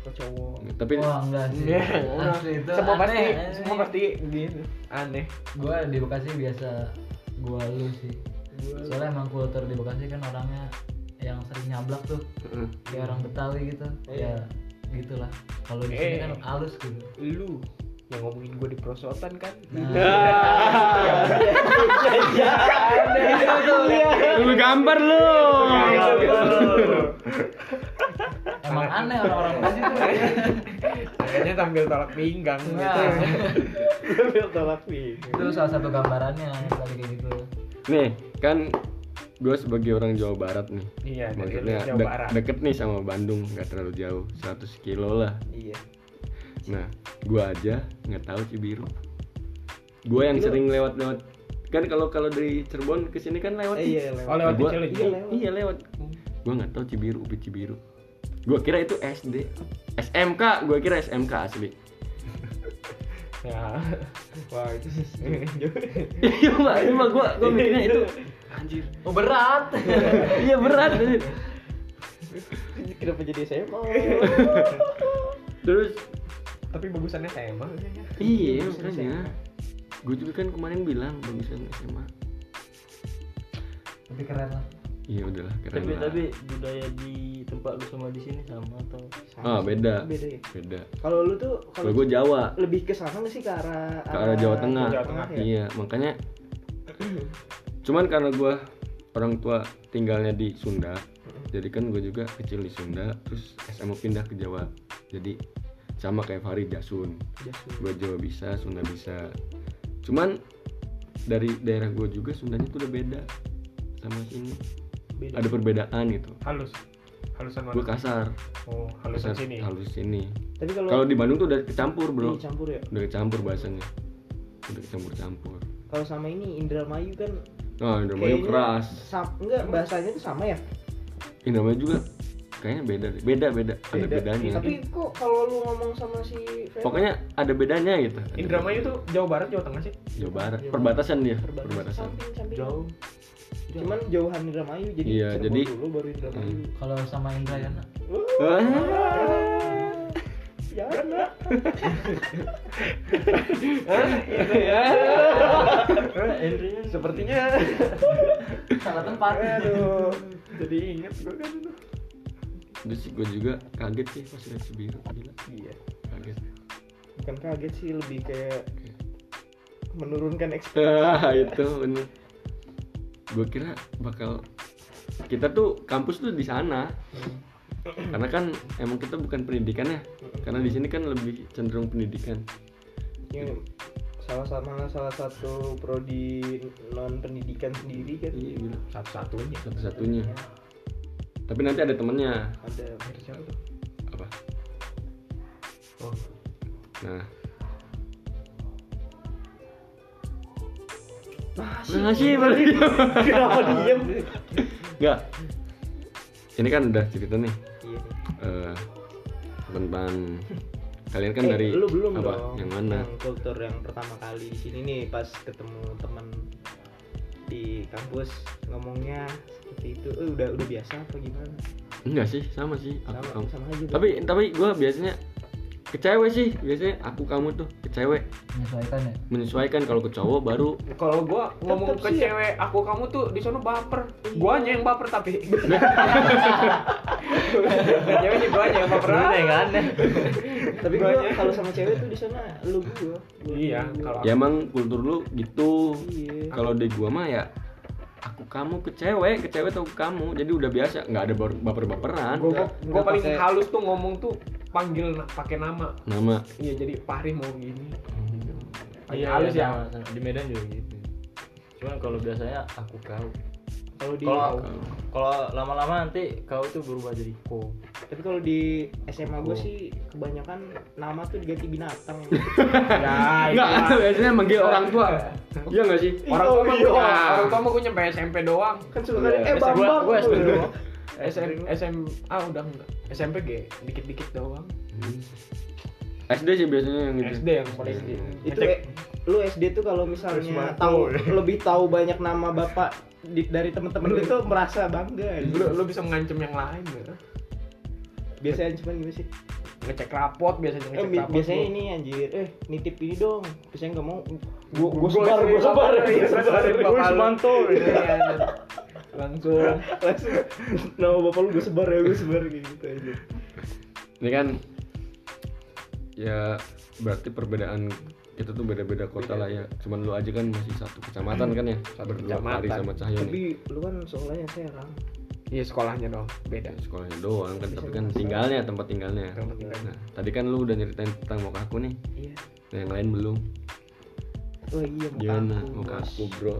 ke cowok. Tapi wah enggak sih. Iya, asli itu semua pasti aneh, semua aneh. pasti gitu aneh. Gua di Bekasi biasa gua lu sih. Soalnya emang kultur di Bekasi kan orangnya yang sering nyablak tuh. Kayak orang Betawi gitu. Iya. ya gitulah. Kalau di sini Eh. kan halus gitu. lu yang ngomongin gue di prosotan kan? (laughs) Lu gambar lu. (laughs) emang aneh orang-orang Bekasi tuh kayaknya tampil tolak pinggang Nah, gitu tolak nih. itu salah satu gambarannya tadi kayak gitu Nih, kan gue sebagai orang Jawa Barat nih. iya dari Maksudnya Jawa de- Barat deket nih sama Bandung, nggak terlalu jauh, 100 kilo lah. Iya. Nah, gua aja nggak tahu Cibiru. Gua yang sering lewat-lewat kan kalau kalau dari Cirebon ke sini kan lewat Eh, iya lewat. Oh, lewat Gua- Cileunyi. Iya, lewat. Iya, lewat. Gua nggak tahu Cibiru, ubi Cibiru. Gua kira itu SD. SMK, gua kira SMK asli. ya wah itu sih Iya, Mbak. Ini mah gua gua mikirnya itu anjir. oh berat Iya berat. anjir. Kenapa jadi SMA? Terus tapi bagusannya sama iya makanya. Gue juga kan kemarin bilang bagusan SMA. tapi keren lah Iya udahlah keren Tapi lah. tapi budaya di tempat lu sama di sini sama atau Ah, beda. Beda ya. Beda. Kalau lu tuh Kalau gue Jawa, lebih ke sana sih ke arah ke arah Jawa Tengah. Jawa Tengah, ya? Iya, makanya (clears throat) cuman karena gue orang tua tinggalnya di Sunda, jadi kan gue juga kecil di Sunda, terus SMA pindah ke Jawa. Jadi sama kayak Farid Jasun. Jasun. Gue Jawa bisa, Sunda bisa. Cuman dari daerah gue juga Sundanya tuh udah beda sama sini. Beda. Ada perbedaan gitu. halus halusan Gue mana kasar, oh halusan kasar, sini halus sini. Tapi kalau Kalau di Bandung tuh udah kecampur bro, campur ya. udah kecampur bahasanya, udah kecampur-campur. Kalau sama ini Indramayu kan Oh, Indramayu keras. sam- enggak bahasanya tuh sama ya? Indramayu juga kayaknya beda deh. Beda beda, ada Beda. bedanya. Tapi kok kalau lu ngomong sama si Vera, Pokoknya ada bedanya gitu. Indramayu tuh Jawa Barat Jawa Tengah sih Jawa Barat, Jawa perbatasan dia, perbatasan perbatasan. samping samping jauh? Cuman jauhan Indramayu jadi Iya, Cirebon jadi- dulu baru Indramayu. kalau sama Indrayana Ah, Ya, nak. ya (laughs) sepertinya salah tempat aduh jadi inget gue kan itu Terus sih gue juga kaget sih pas lihat Cibiru gila. Iya. Kaget. Bukan kaget sih lebih kayak menurunkan (laughs) ekspektasi. Ah, itu bener. Gue kira bakal kita tuh kampus tuh di sana. Karena kan emang kita bukan pendidikan ya. Karena di sini kan lebih cenderung pendidikan. Yang salah sama salah satu prodi non pendidikan sendiri kan Iya, gila. satu-satunya Satu-satunya. Tapi nanti ada temennya. ada siapa tuh Apa? oh Nah, masih berarti. kenapa diem? Enggak. Ini kan udah cerita nih. Iya. Eh, tentang kalian kan Eh, dari lu belum apa? dong. Yang mana? Yang kultur yang pertama kali di sini nih pas ketemu teman di kampus ngomongnya seperti itu. Eh, udah udah biasa apa gimana? Enggak sih sama sih. Aku sama kamu sama aja tapi tapi gue biasanya ke cewek sih biasanya aku kamu tuh ke cewek menyesuaikan ya menyesuaikan kalau ke cowok baru Kalau gua ngomong Tetep ke sih ya. cewek, aku kamu tuh di sana baper. Gua aja yang baper tapi. (laughs) cewek sih gua aja yang baper. kan tapi Gua aja. kalau sama cewek tuh di sana lu gua, gua Iya, kalau ya emang kultur lu gitu iya kalau di gua mah ya aku kamu ke cewek ke cewek atau kamu jadi udah biasa nggak ada baper baper baperan gua, paling halus tuh ngomong tuh panggil pakai nama. nama Iya, jadi Fahri mau gini. Paling iya halus iya, ya. sama, sama. di Medan juga gitu cuman kalau biasanya aku kau kalau di kalau kalau lama-lama nanti kau tuh berubah jadi ko tapi kalau di SMA gua Oh. sih kebanyakan nama tuh diganti binatang (laughs) Ya, itu nggak biasanya manggil orang tua iya nggak sih Orang Oh, tua mah iya. orang tua mah gua nyampe SMP doang. kan suka kan Iya. eh bang Gua- gua. SM, SMA udah enggak. SMP G dikit-dikit doang. SD sih biasanya yang gitu. SD yang paling itu eh, lu SD tuh kalau misalnya Terus tahu lebih tahu banyak nama bapak di- dari teman-teman lu itu merasa bangga lu, lu bisa ngancem yang lain gitu. biasanya cuman gimana sih? Ngecek rapot biasanya eh, ngecek bi- rapot. biasanya gua. ini anjir. Eh nitip ini dong. Biasanya nggak mau. Gua Gua gua sebar gua sebar. Iya, sebar. gua Bapak Langsung. Langsung. Nama bapak lu gua sebar ya gua sebar kayak gitu aja. Ini kan ya berarti perbedaan kita tuh beda-beda kota lah ya. Cuman lu aja kan masih satu kecamatan kan ya? Satu kecamatan. sama Cahyo nih. Tapi lu kan sekolahnya Serang. Iya sekolahnya dong beda. sekolahnya doang kan tapi kan tinggalnya tempat tinggalnya. Tempat tinggalnya. nah tadi kan lu udah nyeritain tentang mau aku nih. Iya. Nah, yang lain belum? Oh iya muka gimana? aku. mau aku bro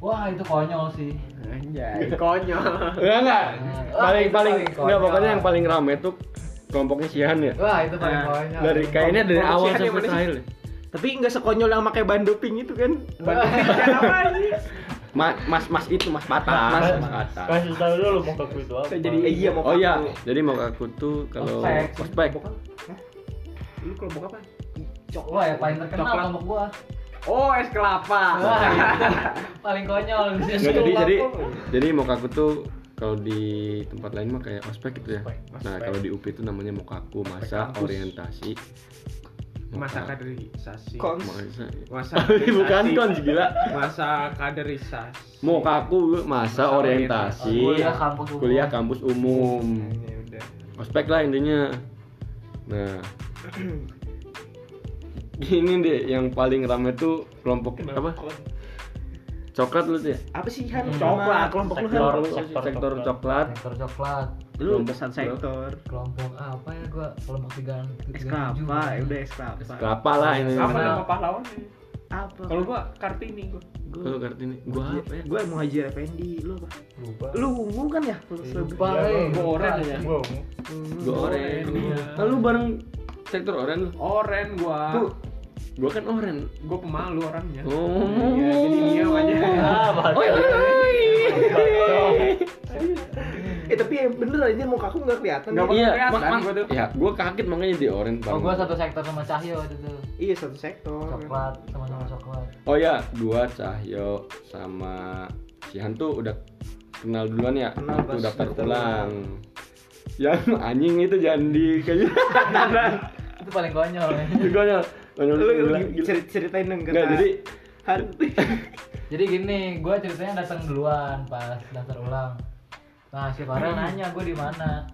wah itu konyol sih. Anjay, konyol. enggak enggak. Wah, paling itu paling enggak pokoknya yang paling rame tuh kelompoknya Sihan ya. Wah itu paling Nah, konyol. Dari kayaknya dari kelompok awal sampai sih? terakhir. Tapi nggak sekonyol yang pakai ban doping itu kan? Apa aja? Ma- mas mas itu mas patah mas, mas patah kasih tahu dulu mau aku itu apa. Jadi Eh, iya mau oh iya jadi mau aku tuh kalau Ospek. apa? Lu kelompok apa? wah yang paling terkenal Coklat. kelompok gua Oh, es kelapa. wah itu (laughs) paling konyol di sini. Nggak, jadi jadi jadi mau aku tuh kalau di tempat lain mah kayak ospek gitu ya. Ospek, nah kalau di UP itu namanya mokaku masa kampus. orientasi. Masa kaderisasi. Kons. masa Masa (laughs) bukan kon gila. Masa kaderisasi. mokaku masa orientasi. kuliah kampus umum. Kuliah kampus umum. Ya udah. ospek lah intinya. Nah (clears throat) ini deh yang paling rame tuh kelompok apa? Coklat lu tuh ya apa sih Han? Hmm. coklat. Kelompok lu sektor sektor sektor coklat. coklat. Sektor coklat. Lu Kelompok pesan lu. sektor. Kelompok apa ya gua? Kelompok tiga es tiga tujuh. kelapa ya udah es kelapa. Kelapa lah ini. Apa nama pahlawannya? apa? Kalau gua Kartini gua. Kalau kartini. Gua apa ya? gue mau haji Effendi lu apa? Lupa. Lu ungu kan ya? Lupa Iya, eh gua oren aja. Gua Gua oren. iya. Lalu bareng sektor oren lu. Oren gua. Tuh, gua kan oren. Gua pemalu orangnya. Oh. Iya, jadi dia aja. ah Oh, eh tapi bener aja mau kaku nggak kelihatan Nggak ya. Iya, kelihatan mak mak gua tuh. ya gua kaget makanya di oren oh gua satu sektor sama Cahyo itu tuh iya satu sektor coklat sama-sama coklat Oh ya, gua Cahyo sama Sihan tuh udah kenal duluan ya Kenal pas daftar daftar ulang. Yang anjing itu jangan di kayaknya. (laughs) itu paling konyol (laughs) ya. Juga ya. lu, lu Gila, gila. cerit- ceritain dong Nggak, jadi (laughs) jadi gini gua ceritanya datang duluan pas daftar ulang nah si Farel nanya gua di mana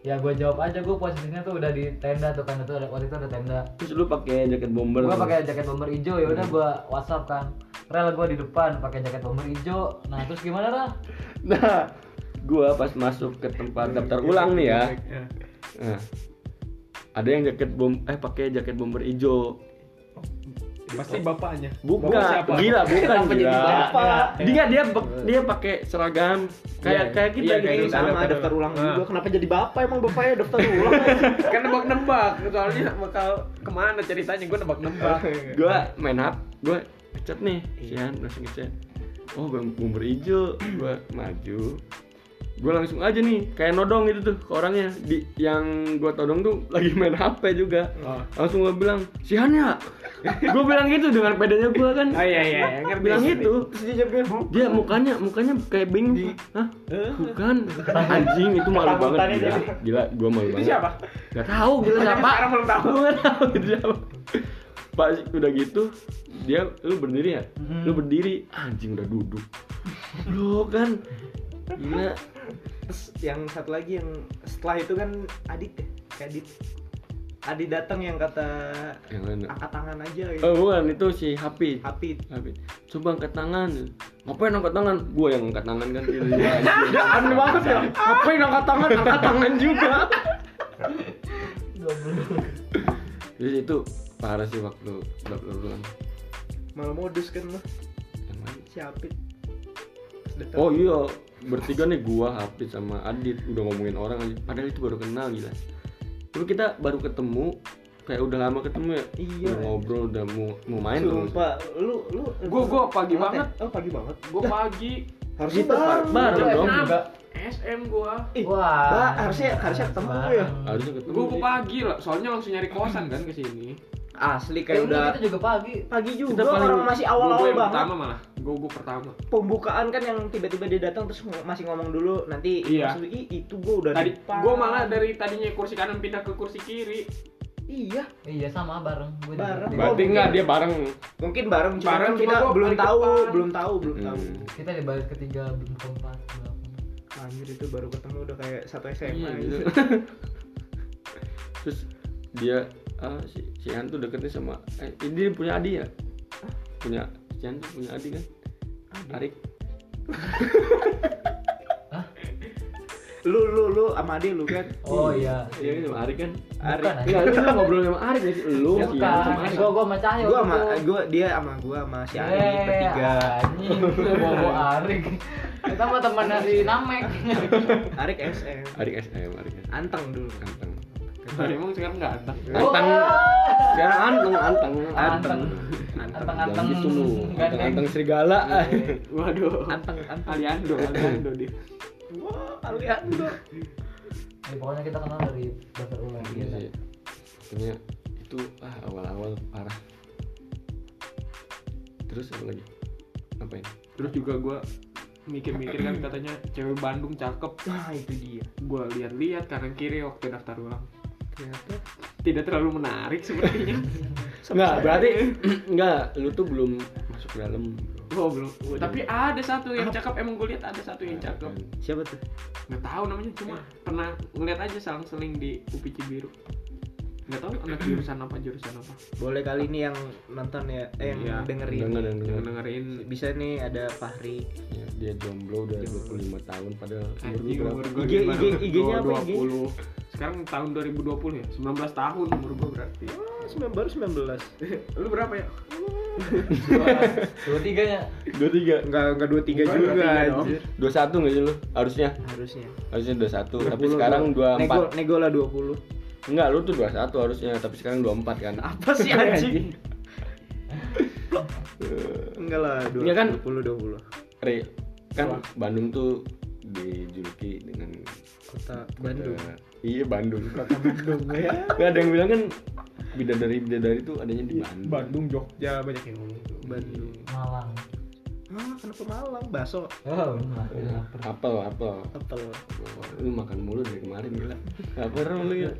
ya gua jawab aja gua posisinya tuh udah di tenda tuh kan itu ada waktu itu ada tenda terus lu pakai jaket bomber. gua tuh. pakai jaket bomber hijau ya udah gua WhatsApp kan rel gua di depan pakai jaket bomber hijau nah terus gimana Rel? Nah, gua pas masuk ke tempat daftar ulang nih ya. Iya. Nah, ada yang jaket bom eh pakai jaket bomber hijau. Pasti bapaknya. Bukan, Bapak siapa? gila bukan gila. bapak? Dia dia dia pakai seragam kayak Iya, kayak kita iya, gitu. gitu. sama daftar daftar ulang ulang. juga kenapa jadi bapak emang bapaknya daftar ulang (laughs) kan nebak-nebak soalnya bakal ke mana ceritanya gue nebak-nebak (laughs) Gua main hap, gua ngechat nih, Sian langsung ngechat. Oh, bang bomber hijau, gua maju. Gue langsung aja nih kayak nodong gitu tuh ke orangnya. Di yang gue todong tuh (laughs) lagi main HP juga. Oh. langsung gue bilang si Han ya (laughs) gue bilang gitu dengan pedenya gue kan. Oh iya iya, iya, ngerti. bilang gitu. Dia mukanya mukanya kayak bingung. Hah? Bukan. Anjing itu malu banget. gila gila gue malu Itu banget. siapa? Gak tahu gila siapa sekarang belum tahu. Nggak tahu. itu siapa. Pak udah gitu dia lu berdiri ya? Lu berdiri. Anjing udah duduk. Lu kan gila terus yang satu lagi yang setelah itu kan Adit ya, kayak Adit. Adit datang yang kata yang mana? angkat tangan aja gitu. oh bukan itu si Hapi Hapit. Hapi coba angkat tangan. Ngapain angkat tangan? Gua yang angkat tangan kan. (laughs) Ya aneh banget ya. Ngapain angkat tangan? Angkat tangan juga. (laughs) jadi itu parah sih waktu babak ulang Malah modus kan mah yang mana? Si Hapit. Oh iya, bertiga nih gua, Hafiz sama Adit udah ngomongin orang aja. Padahal itu baru kenal gila. Tapi kita baru ketemu, kayak udah lama ketemu ya. Iya. Udah ngobrol, udah mau mau main tuh. Sumpah, lu lu Gua- gua pagi Banget banget. ya? Oh, pagi banget. Gua pagi Harusnya Gitu, bareng. dong. Enam. SM gua. Ih, Wah. Harusnya harusnya ketemu ya. Harusnya ketemu. Gua, gua pagi lah, soalnya langsung nyari kosan kan ke sini. Asli Kayak kayak udah kita juga pagi. pagi juga Kita paling- orang masih awal-awal yang banget. pertama malah. Gua gua pertama. Pembukaan kan yang tiba-tiba dia datang terus masih ngomong dulu nanti Iya. maksud, "Ih, itu gua udah Tadi depan." gua malah dari tadinya kursi kanan pindah ke kursi kiri. Iya, Iya sama bareng. Gua juga. Bareng. Berarti enggak dia bareng. mungkin bareng cuma Bareng, kan cuma kita gua belum tahu, depan. belum tahu, belum tahu. Hmm. Kita di baris ketiga belum keempat. belum. Anjir itu baru ketemu udah kayak satu SMA Iya, gitu. gitu. (laughs) Terus dia ah, si si Han tuh deketnya sama eh, ini dia punya adik ya? Punya si Han tuh punya adik kan? Arik. (laughs) Lu lu lu sama Ade lu kan. Oh iya. Iya kan sama Arik kan? Arik. Bukan, Enggak, lu lu ngobrol sama Arik gak sih? Lu Ya, si Han sama. Arik. Gua gua sama Cahyo. Gua sama gua dia sama gua sama si Ari Eh, bertiga. Anjing, bawa (laughs) Arik. Kita mah teman dari Namek. Arik SM. Arik SM, Arik SM. Anteng dulu. Anteng. Emang sekarang enggak ada. Anteng. Sekarang anteng, anteng. Anteng. Anteng. Jangan gitu lu. Gandeng. Anteng-anteng serigala. Waduh. Anteng anteng. Aliando, Aliando dia. Wah, Aliando. Ya, pokoknya kita kenal dari dasar ulang Iya gitu. sih. Pokoknya itu ah awal-awal parah. Terus apa lagi? Ngapain? Terus juga gua mikir-mikir kan katanya cewek Bandung cakep. Nah, itu dia. Gua lihat-lihat kanan kiri waktu daftar ulang. Ternyata Tidak terlalu menarik sepertinya. (laughs) Enggak, berarti (clears throat) enggak, lu tuh belum masuk ke dalam. Oh belum. Tapi ada satu yang cakep. Emang gue lihat ada satu yang cakep. siapa tuh? Nggak tahu namanya cuma pernah ngeliat aja selang-seling di UPI Cibiru. Nggak tahu anak jurusan apa jurusan apa. Boleh kali ini yang nonton ya, eh yang Iya. dengerin. Denger denger. dengerin. Bisa nih ada Fahri. Ya, dia jomblo udah 25 tahun padahal umur IG IG IG-nya apa IG? 20. Sekarang tahun 2020 ya. 19 tahun umur gue berarti. Oh, sembilan- baru 19. (laughs) Lu berapa ya? Dua tiganya. 23. Enggak enggak 23 Bukan, juga 23 dong. anjir. 21 enggak sih lu? Harusnya. Harusnya. Harusnya 21, tapi 20 sekarang gua. 24. Nego, nego lah 20. Enggak, lu tuh 21 harusnya, tapi sekarang 24 kan. Apa sih anjing? Enggak lah, 20, Iya kan? 20 20. Re, kan Bandung tuh dijuluki dengan Kota kota- Bandung. Iya, Bandung. Kota Bandung ya. Nggak ada yang bilang kan bidadari bidadari itu adanya di Bandung. Bandung, Jogja banyak yang ngomong tuh. Bandung. Malang. Ah, kenapa Malang? Bakso. Oh. Lapar. Apel, apel. Apel. Wah, Lu makan mulu dari kemarin gila. Lapar lu ya.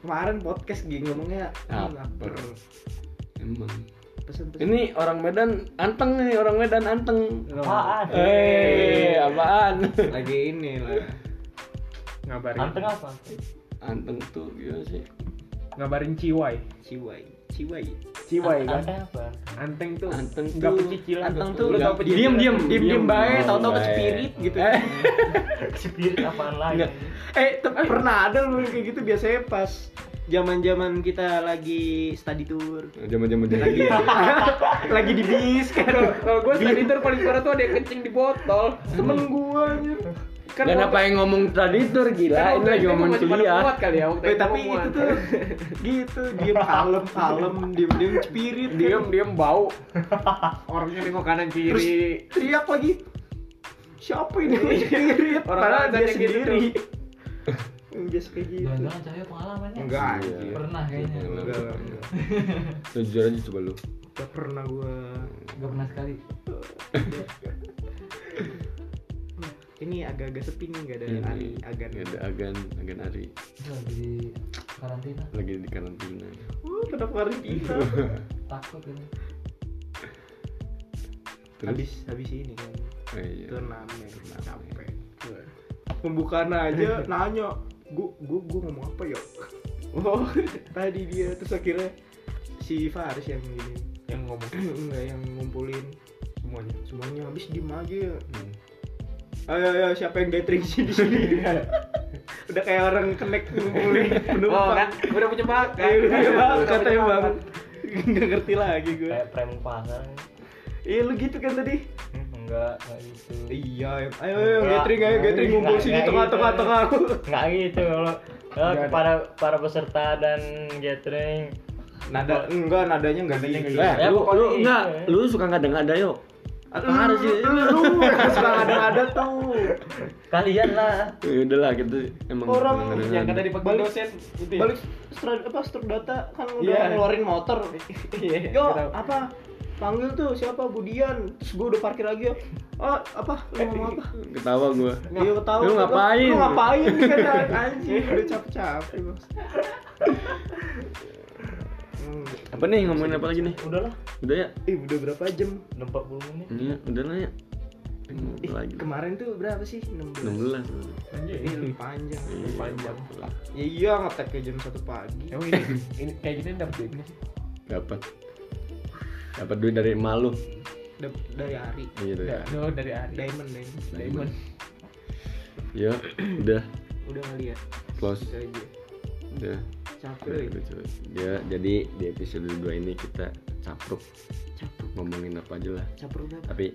Kemarin podcast gini ngomongnya Ah, "Hmm, lapar. Emang. Pesen-pesen. Ini orang Medan anteng nih, orang Medan anteng. Apaan? Eh, apaan? lagi ini lah. Ngabarin. Anteng apa? Anteng tuh gimana sih? Ngabarin Ciwai. Ciwai. Ciwai. Ciwai kan. Anteng apa? Anteng tuh. Anteng nggak tuh- pecicilan. Anteng tuh. Lu tau nggak- pecicilan? diem, diem, diem diem bae, Oh, tau-tau baik. kecepirit gitu. Eh, (laughs) Spirit apaan lagi? Nggak. Eh, tapi pernah ada lu kayak gitu biasanya pas zaman-zaman kita lagi study tour. Zaman-zaman Lagi (laughs) lagi di bis kan. Kalau gue tadi itu paling parah tuh ada yang kencing di botol. Temen gua anjir. Kan Dan apa yang ngomong traditor gila? kan Ini lagi ngomong kuliah. kali ya waktu Eh, itu tapi muat. itu tuh gitu, diem kalem kalem, diem diem spirit. kan. diem diem bau. Orangnya nengok kanan Terus kiri. teriak lagi. siapa ini sendiri Orang padahal dia gitu sendiri biasa kayak gitu Jangan-jangan cahaya pengalamannya. enggak Iya. Pernah kayaknya. enggak enggak Lu (laughs) jujur aja coba lu Gak pernah gua Enggak pernah sekali. (laughs) ini agak-agak sepi nih gak ada Ini Ali agan. ada agan agan Ari. Lagi di karantina. lagi di karantina. Uh, kenapa karantina. (laughs) Takut ini. terus? Habis habis ini kan. Oh, iya. turnamen Turnamen. capek. Pembukaan aja (laughs) nanya. Gua gua gua ngomong apa ya? (laughs) Oh. Tadi dia terus akhirnya si Faris yang gini yang ngomong. Enggak yang ngumpulin. Semuanya. Semuanya habis diem aja. Ya Hmm. Ayo ayo siapa yang gathering sih di sini? (laughs) Udah kayak orang connect ngumpulin (laughs) oh penumpang. kan udah punya bakat. Kayak udah punya bakat, katanya bang. Nggak ngerti lagi gue kayak prem pasar iya lu gitu kan tadi? Hmm, enggak enggak gitu. Iya ayo ayo, ayo Enggak. gathering ayo gathering ngumpul Enggak, sini enggak tengah gitu. tengah. Tengah enggak gitu kalau Enggak ada. para para peserta dan gathering. Nada enggak nadanya enggak Nadanya gini Eh, Ya, lu, lu enggak, ya. lu suka ngada-ngada yuk. Aduh, Parah sih. lu suka ada-ada tuh kalian lah Ya udahlah gitu emang Orang yang kata dipakai Balik- dosen itu ya? balik strat apa strat data kan udah Iya. ngeluarin motor (laughs) Iya, yo apa panggil tuh siapa Budian terus gue udah parkir lagi yo oh apa lu ngomong apa ketawa gua. Iya ketawa Lu ngapain? Lu ngapain kata (laughs) anjing udah capek-capek bos. Hmm, Apa nih ngomongin apa lagi nih? udahlah Udah ya? Ih udah berapa jam? udah 40 menit Iya, udah lah ya. Apa lagi? kemarin tuh berapa sih? 16. 16. Anjir. Lebih panjang. Iya, panjang. Ya iya ngetek ke jam 1 pagi. emang ini, ini kayak gini dapet duitnya sih Dapat. Dapat duit dari malu. Dap- dari hari. Iya, dari. Udah, no, dari hari Diamond, diamond. Diamond Ya, udah Udah ngeliat close. gitu aja. Udah. Capek. Ya, jadi di episode 2 ini kita capruk Capruk. ngomongin apa aja lah. Capruk berapa? Tapi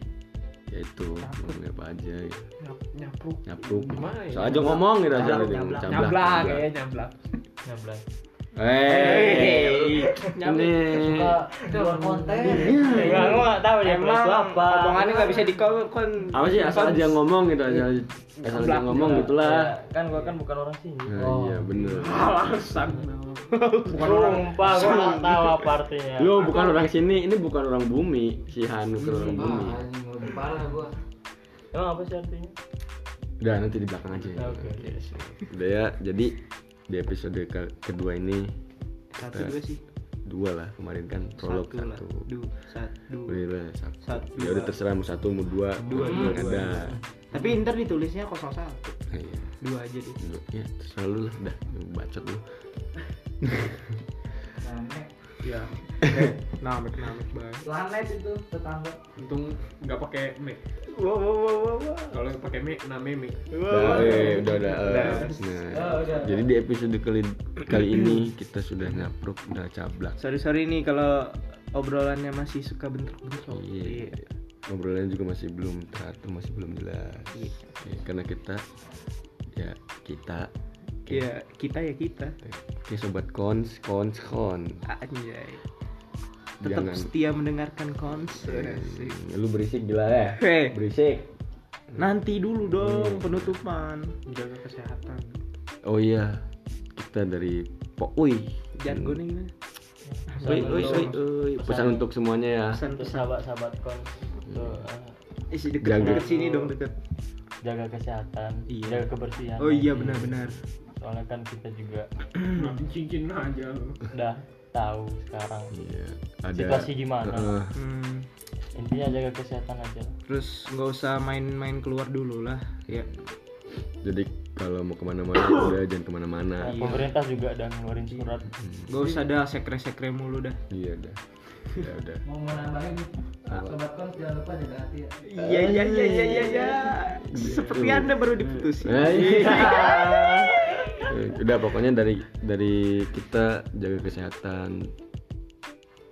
ya itu ngomongin apa aja. Nyap- nyapruk Nyapruk. Gimana ya? So aja ngomong gitu aja Nyablak, nyablak. nyablak ya nyablak nyablak Hei, Nyablak. ini. Luar konten. enggak gua enggak tahu ya Emang apa. omongannya nggak bisa dikon apa sih? Asal aja ngomong gitu aja asal aja Nyablak. ngomong gitulah. Ya, kan gua kan bukan orang sini. Nah, Oh. iya bener. Alasan. bukan orang Sumpah gua enggak tahu apa artinya. Lu bukan orang sini ini bukan orang bumi. Si Hanu bukan orang bumi. Ah, parah gua. emang apa sih artinya? Udah nanti di belakang aja Oke, oke. udah ya jadi di episode ke- kedua ini Satu dua sih. dua lah kemarin kan prolog Satu satu Du, satu. Udah, udah, satu. Satu, ya udah dua. terserah mau satu mau dua Dua, dua, ada dua, Tapi ntar ditulisnya 01. Nah, iya. Dua aja deh. Dua. ya terserah lu lah dah Lu bacot lu. Ya. namek namek banget. Planet itu tetangga. untung nggak pakai me Wow wow wow wow. wow. kalau yang pakai me name me Udah, eh, udah, udah. Udah. Nah, Oh, udah. jadi di episode kali kali ini kita sudah nyapruk, udah cablak. Sorry sorry nih kalau obrolannya masih suka bentrok-bentrok. Iya. Ngobrolnya juga masih belum teratur, masih belum jelas. Iya. Ya, karena kita ya kita Iya, kita ya kita. Oke sobat kons, kons, kon. Anjay. Tetap Jangan setia mendengarkan kons. Hmm, lu berisik gila ya. Hei, Berisik. nanti dulu dong penutupan. Jaga kesehatan. Oh iya, kita dari Pokui. Jargonnya gimana? Oi, oi, oi, oi. Pesan untuk semuanya ya. Pesan pesan. sahabat-sahabat kon tuh, eh, Isi deket, Jaga. deket sini dong deket. jaga kesehatan Iya. jaga kebersihan Oh iya benar-benar. soalnya kan kita juga (clears throat) cincin aja lu udah tahu sekarang Iya, ada situasi gimana Heeh. Hmm. intinya jaga kesehatan aja Terus nggak usah main-main keluar dulu lah. Ya. jadi kalau mau ke mana-mana (coughs) udah jangan ke mana-mana. Nah, pemerintah juga udah ngeluarin surat Gak usah dah sekre-sekre mulu dah. Iya udah. Udah udah. Mau menambahin sobat kon jangan lupa jaga hati ya. Iya iya iya iya iya. iya. Seperti anda baru diputusin. (laughs) Udah pokoknya dari dari kita jaga kesehatan.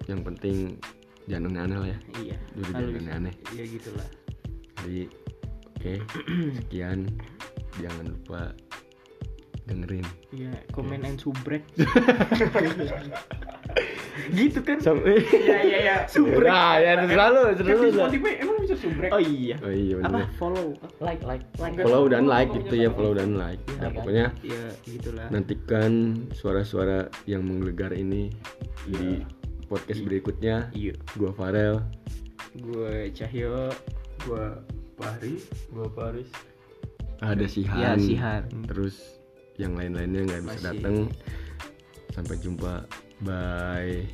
Yang penting jangan aneh-aneh lah ya. Iya. Jangan aneh-aneh. Iya gitulah. Jadi oke, (clears throat) sekian. Jangan lupa dengerin. Iya, komen and subrek. (laughs) gitu kan? Sampai Iya iya iya. (laughs) Subrek. nah ya selalu Kan selalu di Spotify emang bisa subrek. oh iya. Oh iya apa? benar follow like like. Like follow dan like gitu ya follow dan like. kan? pokoknya ya gitulah. nantikan suara-suara yang menggelegar ini di podcast berikutnya. iya. Gua Farel. Gue Cahyo. Gua Fahri. gua Paris ada ya Sihan Sihan terus yang lain-lainnya nggak bisa datang sampai jumpa. Bye.